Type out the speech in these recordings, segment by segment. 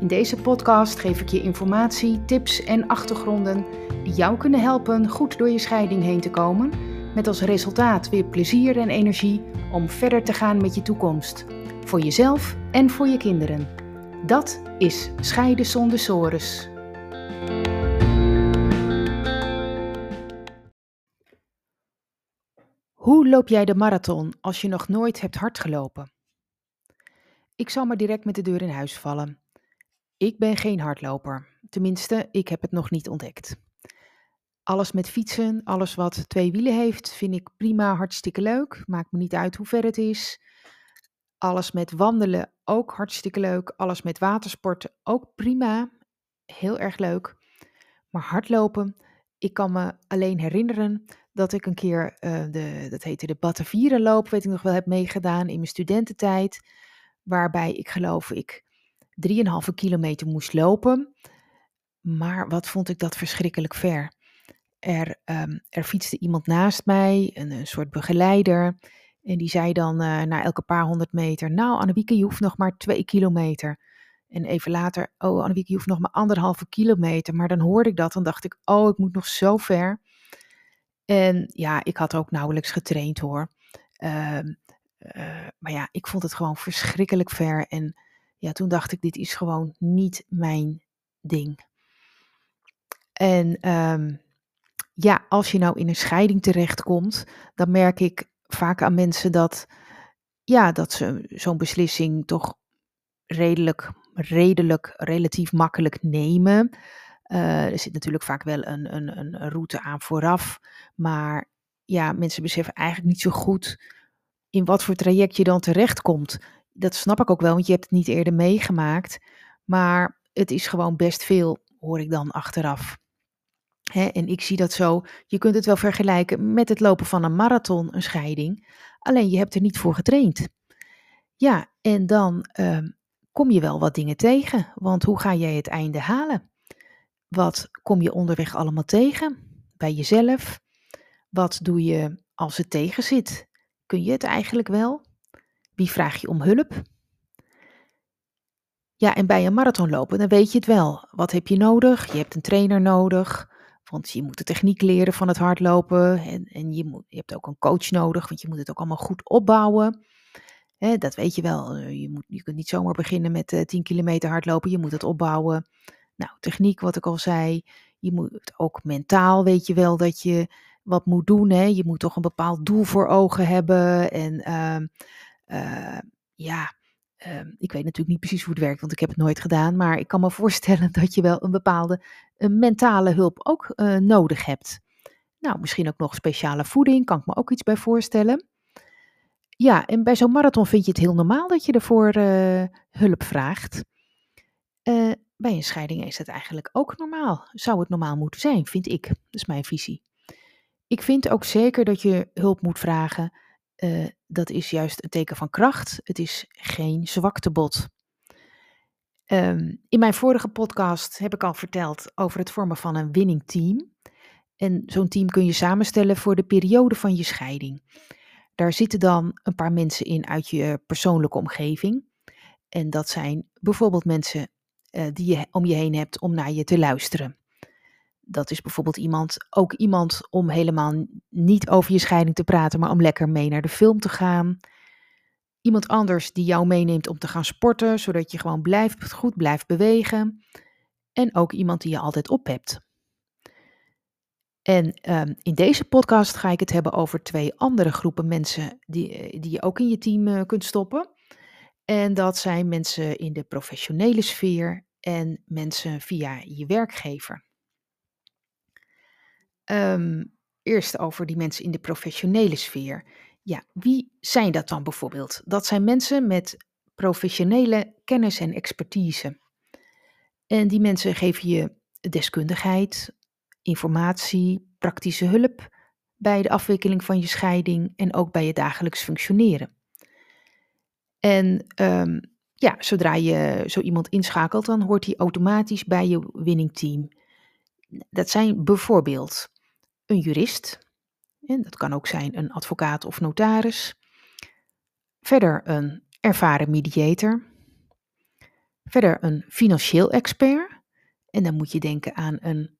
In deze podcast geef ik je informatie, tips en achtergronden die jou kunnen helpen goed door je scheiding heen te komen, met als resultaat weer plezier en energie om verder te gaan met je toekomst, voor jezelf en voor je kinderen. Dat is Scheiden zonder sores. Hoe loop jij de marathon als je nog nooit hebt hardgelopen? Ik zal maar direct met de deur in huis vallen. Ik ben geen hardloper. Tenminste, ik heb het nog niet ontdekt. Alles met fietsen, alles wat twee wielen heeft, vind ik prima, hartstikke leuk. Maakt me niet uit hoe ver het is. Alles met wandelen ook hartstikke leuk. Alles met watersporten ook prima. Heel erg leuk. Maar hardlopen, ik kan me alleen herinneren dat ik een keer uh, de, dat heette de Batavierenloop, weet ik nog wel, heb meegedaan in mijn studententijd. Waarbij ik geloof ik 3,5 kilometer moest lopen. Maar wat vond ik dat verschrikkelijk ver. Er, um, er fietste iemand naast mij, een, een, soort begeleider. En die zei dan uh, na elke paar honderd meter: Nou, Annewieke, je hoeft nog maar twee kilometer. En even later: Oh, Annewieke, je hoeft nog maar anderhalve kilometer. Maar dan hoorde ik dat en dacht ik: Oh, ik moet nog zo ver. En ja, ik had ook nauwelijks getraind hoor. Uh, uh, maar ja, ik vond het gewoon verschrikkelijk ver. En ja, toen dacht ik, dit is gewoon niet mijn ding. En um, ja, als je nou in een scheiding terechtkomt, dan merk ik vaak aan mensen dat, ja, dat ze zo'n beslissing toch redelijk, redelijk, relatief makkelijk nemen. Uh, er zit natuurlijk vaak wel een, een, een route aan vooraf, maar ja, mensen beseffen eigenlijk niet zo goed in wat voor traject je dan terechtkomt dat snap ik ook wel, want je hebt het niet eerder meegemaakt. Maar het is gewoon best veel, hoor ik dan achteraf. Hè, en ik zie dat zo. Je kunt het wel vergelijken met het lopen van een marathon, een scheiding. Alleen je hebt er niet voor getraind. Ja, en dan uh, kom je wel wat dingen tegen. Want hoe ga jij het einde halen? Wat kom je onderweg allemaal tegen? Bij jezelf? Wat doe je als het tegen zit? Kun je het eigenlijk wel? Wie vraag je om hulp? Ja, en bij een marathon lopen, dan weet je het wel. Wat heb je nodig? Je hebt een trainer nodig, want je moet de techniek leren van het hardlopen. En, en je, moet, je hebt ook een coach nodig, want je moet het ook allemaal goed opbouwen. dat weet je wel. Eh, je, moet, je kunt niet zomaar beginnen met uh, eh, 10 kilometer hardlopen. Je moet het opbouwen. Nou, techniek, wat ik al zei. Je moet ook mentaal, weet je wel, dat je wat moet doen. Hè? Je moet toch een bepaald doel voor ogen hebben. En uh, uh, ja, uh, ik weet natuurlijk niet precies hoe het werkt, want ik heb het nooit gedaan. Maar ik kan me voorstellen dat je wel een bepaalde een mentale hulp ook uh, nodig hebt. Nou, misschien ook nog speciale voeding, kan ik me ook iets bij voorstellen. Ja, en bij zo'n marathon vind je het heel normaal dat je ervoor hulp vraagt. bij een scheiding is het eigenlijk ook normaal. Zou het normaal moeten zijn, vind ik. Dat is mijn visie. Ik vind ook zeker dat je hulp moet vragen dat is juist een teken van kracht. Het is geen zwaktebod. Um, in mijn vorige podcast heb ik al verteld over het vormen van een winning team. En zo'n team kun je samenstellen voor de periode van je scheiding. Daar zitten dan een paar mensen in uit je persoonlijke omgeving. En dat zijn bijvoorbeeld mensen uh, die je om je heen hebt om naar je te luisteren dat is bijvoorbeeld iemand, ook iemand om helemaal niet over je scheiding te praten, maar om lekker mee naar de film te gaan. Iemand anders die jou meeneemt om te gaan sporten, zodat je gewoon blijft, goed blijft bewegen. En ook iemand die je altijd op hebt. En um, in deze podcast ga ik het hebben over twee andere groepen mensen die, eh, die je ook in je team uh, kunt stoppen. En dat zijn mensen in de professionele sfeer en mensen via je werkgever. Um, eerst over die mensen in de professionele sfeer. Ja, wie zijn dat dan bijvoorbeeld? Dat zijn mensen met professionele kennis en expertise. En die mensen geven je deskundigheid, informatie, praktische hulp bij de afwikkeling van je scheiding en ook bij je dagelijks functioneren. En ehm, ja, zodra je zo iemand inschakelt, dan hoort hij automatisch bij je winningteam. Dat zijn bijvoorbeeld een jurist, en dat kan ook zijn een advocaat of notaris. Verder een ervaren mediator. Verder een financieel expert. En dan moet je denken aan een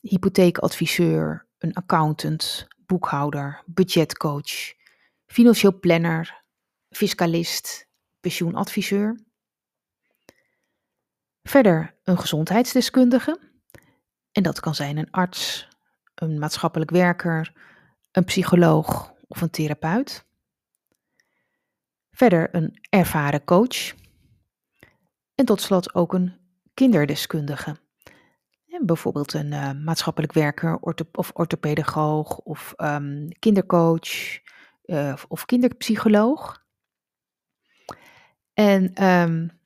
hypotheekadviseur, een accountant, boekhouder, budgetcoach, financieel planner, fiscalist, pensioenadviseur. Verder een gezondheidsdeskundige. En dat kan zijn een arts, een maatschappelijk werker, een psycholoog of een therapeut. Verder een ervaren coach. En tot slot ook een kinderdeskundige. En bijvoorbeeld een uh, maatschappelijk werker ortho of orthopedagoog of um, kindercoach uh, of kinderpsycholoog. En um,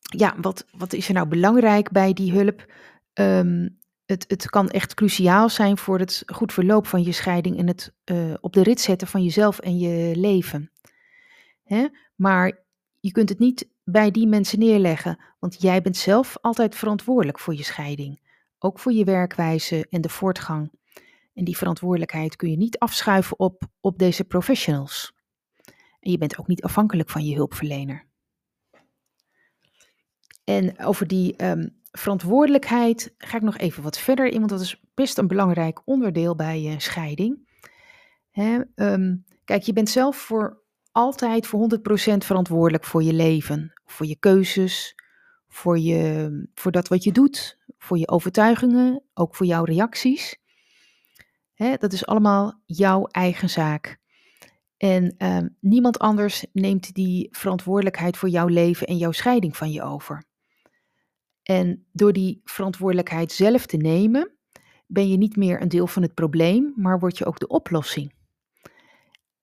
ja, wat, wat is er nou belangrijk bij die hulp? Um, het, het kan echt cruciaal zijn voor het goed verloop van je scheiding en het uh, op de rit zetten van jezelf en je leven. Hè? Maar je kunt het niet bij die mensen neerleggen, want jij bent zelf altijd verantwoordelijk voor je scheiding. Ook voor je werkwijze en de voortgang. En die verantwoordelijkheid kun je niet afschuiven op, op deze professionals. En je bent ook niet afhankelijk van je hulpverlener. En over die um, verantwoordelijkheid ga ik nog even wat verder in, want dat is best een belangrijk onderdeel bij je scheiding. Hè, um, kijk, je bent zelf voor altijd voor 100% verantwoordelijk voor je leven, voor je keuzes, voor, je, voor dat wat je doet, voor je overtuigingen, ook voor jouw reacties. Hè, dat is allemaal jouw eigen zaak. En um, niemand anders neemt die verantwoordelijkheid voor jouw leven en jouw scheiding van je over. En door die verantwoordelijkheid zelf te nemen, ben je niet meer een deel van het probleem, maar word je ook de oplossing.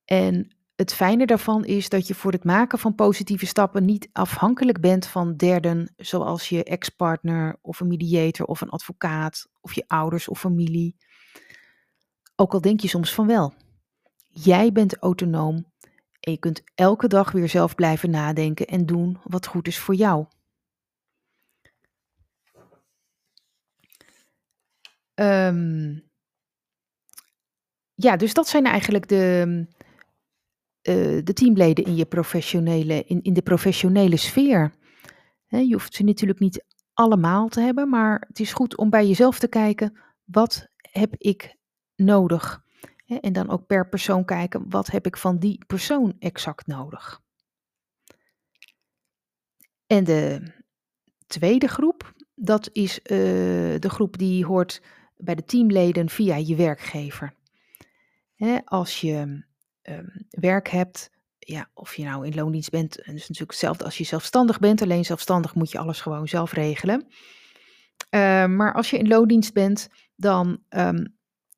En het fijne daarvan is dat je voor het maken van positieve stappen niet afhankelijk bent van derden, zoals je ex-partner of een mediator of een advocaat of je ouders of familie. Ook al denk je soms van wel. Jij bent autonoom en je kunt elke dag weer zelf blijven nadenken en doen wat goed is voor jou. Um, ja, dus dat zijn eigenlijk de, uh, de teamleden in, je professionele, in, in de professionele sfeer. Je hoeft ze natuurlijk niet allemaal te hebben, maar het is goed om bij jezelf te kijken, wat heb ik nodig? En dan ook per persoon kijken, wat heb ik van die persoon exact nodig? En de tweede groep, dat is uh, de groep die hoort bij de teamleden via je werkgever. Als je um, werk hebt, ja, of je nou in loondienst bent, en dus natuurlijk hetzelfde als je zelfstandig bent, alleen zelfstandig moet je alles gewoon zelf regelen. Uh, maar als je in loondienst bent, dan um,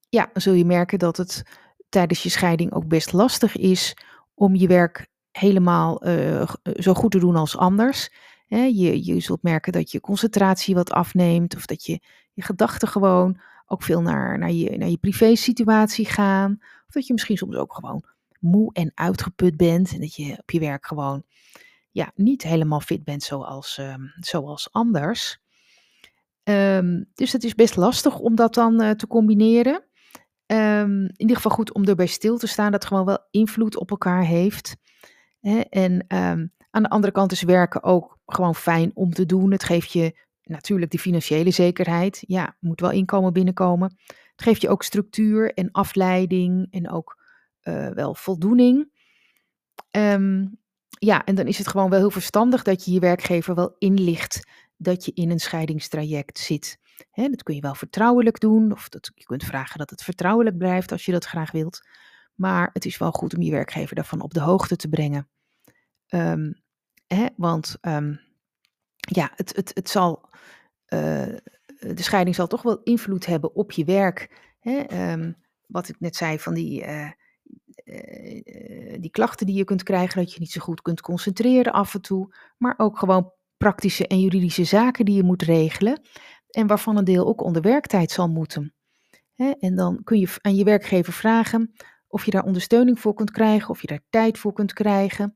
ja, zul je merken dat het tijdens je scheiding ook best lastig is om je werk helemaal uh, zo goed te doen als anders. je, je zult merken dat je concentratie wat afneemt of dat je je gedachten gewoon ook veel naar, naar je, naar je privé situatie gaan. Of dat je misschien soms ook gewoon moe en uitgeput bent en dat je op je werk gewoon ja, niet helemaal fit bent zoals, um, zoals anders. Um, dus het is best lastig om dat dan uh, te combineren. Um, in ieder geval goed om erbij stil te staan dat het gewoon wel invloed op elkaar heeft. En aan de andere kant is werken ook gewoon fijn om te doen. Het geeft je natuurlijk de financiële zekerheid. Ja, moet wel inkomen binnenkomen. Het geeft je ook structuur en afleiding en ook uh, wel voldoening. Um, ja, en dan is het gewoon wel heel verstandig dat je je werkgever wel inlicht dat je in een scheidingstraject zit. He, dat kun je wel vertrouwelijk doen, of dat, je kunt vragen dat het vertrouwelijk blijft als je dat graag wilt. Maar het is wel goed om je werkgever daarvan op de hoogte te brengen. Um, hè, want um, ja, het, het, het zal, uh, de scheiding zal toch wel invloed hebben op je werk. Hè? Um, wat ik net zei van die, uh, uh, die klachten die je kunt krijgen, dat je niet zo goed kunt concentreren af en toe. Maar ook gewoon praktische en juridische zaken die je moet regelen. en waarvan een deel ook onder werktijd zal moeten. Hè, en dan kun je aan je werkgever vragen of je daar ondersteuning voor kunt krijgen, of je daar tijd voor kunt krijgen.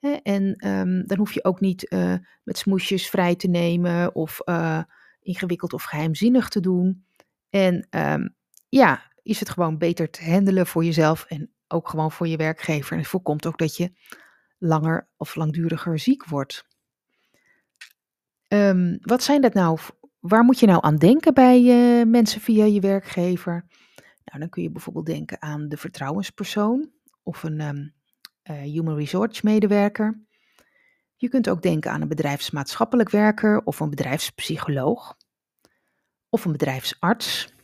En ehm, dan hoef je ook niet uh, met smoesjes vrij te nemen of uh, ingewikkeld of geheimzinnig te doen. En um, ja, is het gewoon beter te handelen voor jezelf en ook gewoon voor je werkgever. En het voorkomt ook dat je langer of langduriger ziek wordt. Um, wat zijn dat nou? Waar moet je nou aan denken bij uh, mensen via je werkgever? Nou, dan kun je bijvoorbeeld denken aan de vertrouwenspersoon of een human resource medewerker. Je kunt ook denken aan een bedrijfsmaatschappelijk werker of een bedrijfspsycholoog of een bedrijfsarts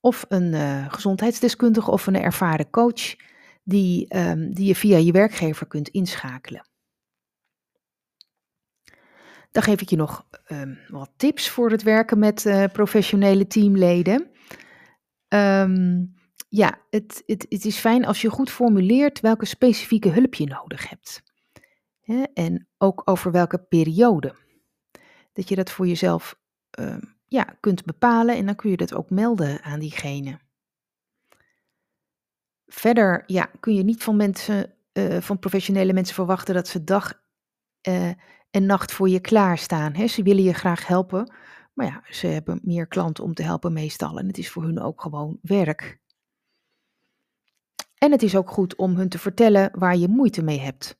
of een uh, gezondheidsdeskundige of een ervaren coach die, um, die je via je werkgever kunt inschakelen. Dan geef ik je nog um, wat tips voor het werken met uh, professionele teamleden. Um, ja, het, het, het is fijn als je goed formuleert welke specifieke hulp je nodig hebt. Hè? En ook over welke periode. Dat je dat voor jezelf um, ja, kunt bepalen en dan kun je dat ook melden aan diegene. Verder ja, kun je niet van mensen, uh, van professionele mensen verwachten dat ze dag uh, en nacht voor je klaarstaan. Hè? Ze willen je graag helpen, maar ja, ze hebben meer klanten om te helpen meestal en het is voor hun ook gewoon werk. En het is ook goed om hun te vertellen waar je moeite mee hebt.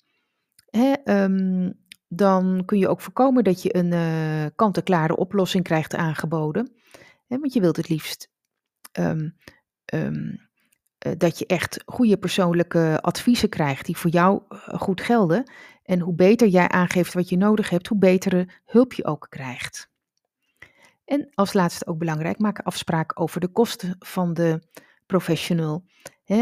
Hè, um, dan kun je ook voorkomen dat je een uh, kant-en-klare oplossing krijgt aangeboden. Hè, want je wilt het liefst um, um, uh, dat je echt goede persoonlijke adviezen krijgt die voor jou uh, goed gelden. En hoe beter jij aangeeft wat je nodig hebt, hoe betere hulp je ook krijgt. En als laatste ook belangrijk, maak afspraken over de kosten van de professional.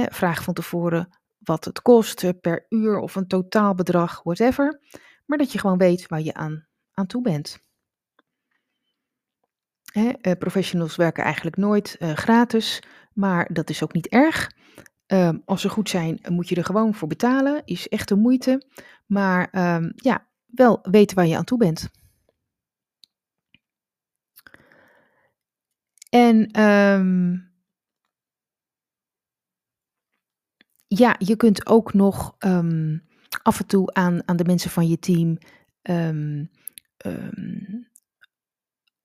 Vraag van tevoren wat het kost per uur of een totaalbedrag, whatever. Maar dat je gewoon weet waar je aan, aan toe bent. Uh, professionals werken eigenlijk nooit uh, gratis, maar dat is ook niet erg. Uh, als ze goed zijn, moet je er gewoon voor betalen. Is echt de moeite. Maar um, ja, wel weten waar je aan toe bent. En um, ja, je kunt ook nog um, af en toe aan, aan de mensen van je team um, um,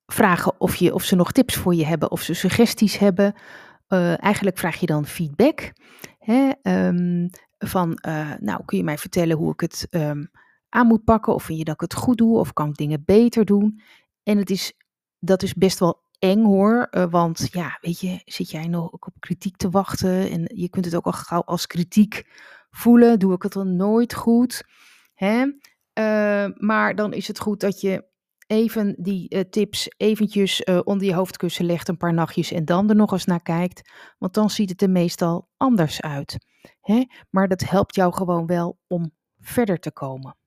vragen of, je, of ze nog tips voor je hebben, of ze suggesties hebben. Uh, eigenlijk vraag je dan feedback. Hè, van, uh, nou, kun je mij vertellen hoe ik het aan moet pakken? Of vind je dat ik het goed doe? Of kan ik dingen beter doen? En het is, dat is best wel eng hoor. Uh, want ja, weet je, zit jij nog op kritiek te wachten? En je kunt het ook al gauw als kritiek voelen. Doe ik het dan nooit goed? Hè? Uh, maar dan is het goed dat je even die uh, tips eventjes onder je hoofdkussen legt een paar nachtjes en dan er nog eens naar kijkt. Want dan ziet het er meestal anders uit. Hè? Maar dat helpt jou gewoon wel om verder te komen.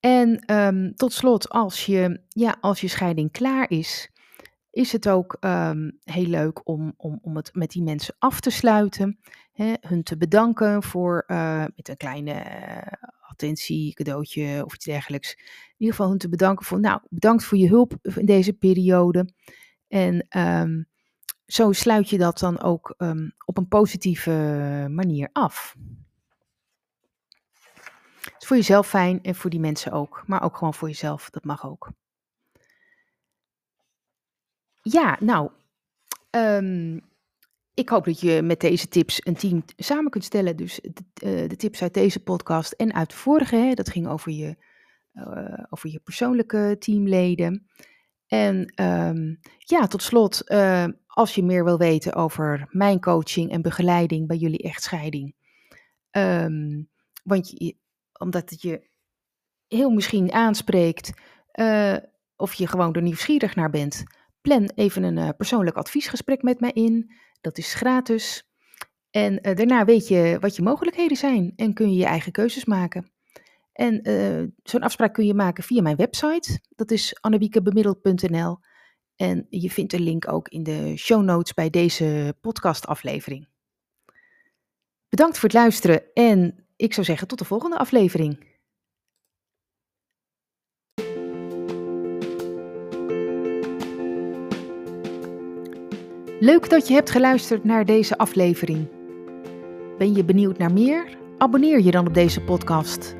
En um, tot slot, als je, ja, als je scheiding klaar is, is het ook um, heel leuk om, om, om het met die mensen af te sluiten. Hè, hun te bedanken voor uh, met een kleine uh, attentie, cadeautje of iets dergelijks. In ieder geval hun te bedanken voor, nou, bedankt voor je hulp in deze periode. En um, zo sluit je dat dan ook op een positieve manier af is voor jezelf fijn en voor die mensen ook. Maar ook gewoon voor jezelf, dat mag ook. Ja, nou, um, ik hoop dat je met deze tips een team samen kunt stellen. Dus de, uh, de tips uit deze podcast en uit de vorige, hè, dat ging over je, uh, over je persoonlijke teamleden. En um, ja, tot slot, uh, als je meer wil weten over mijn coaching en begeleiding bij jullie echtscheiding. Um, want je, omdat het je heel misschien aanspreekt, uh, of je gewoon er nieuwsgierig naar bent, plan even een uh, persoonlijk adviesgesprek met mij in. Dat is gratis. En uh, daarna weet je wat je mogelijkheden zijn en kun je je eigen keuzes maken. En zo'n afspraak kun je maken via mijn website. Dat is annewiekebemiddeld.nl. En je vindt de link ook in de show notes bij deze podcastaflevering. Bedankt voor het luisteren en ik zou zeggen tot de volgende aflevering. Leuk dat je hebt geluisterd naar deze aflevering. Ben je benieuwd naar meer? Abonneer je dan op deze podcast.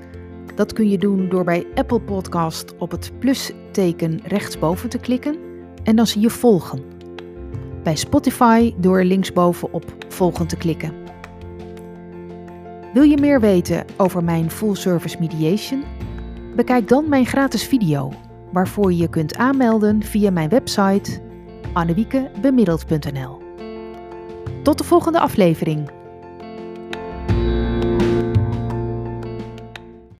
Dat kun je doen door bij Apple Podcast op het plusteken rechtsboven te klikken en dan zie je volgen. Bij Spotify door linksboven op volgen te klikken. Wil je meer weten over mijn full service mediation? Bekijk dan mijn gratis video, waarvoor je je kunt aanmelden via mijn website annewiekebemiddeld.nl. Tot de volgende aflevering.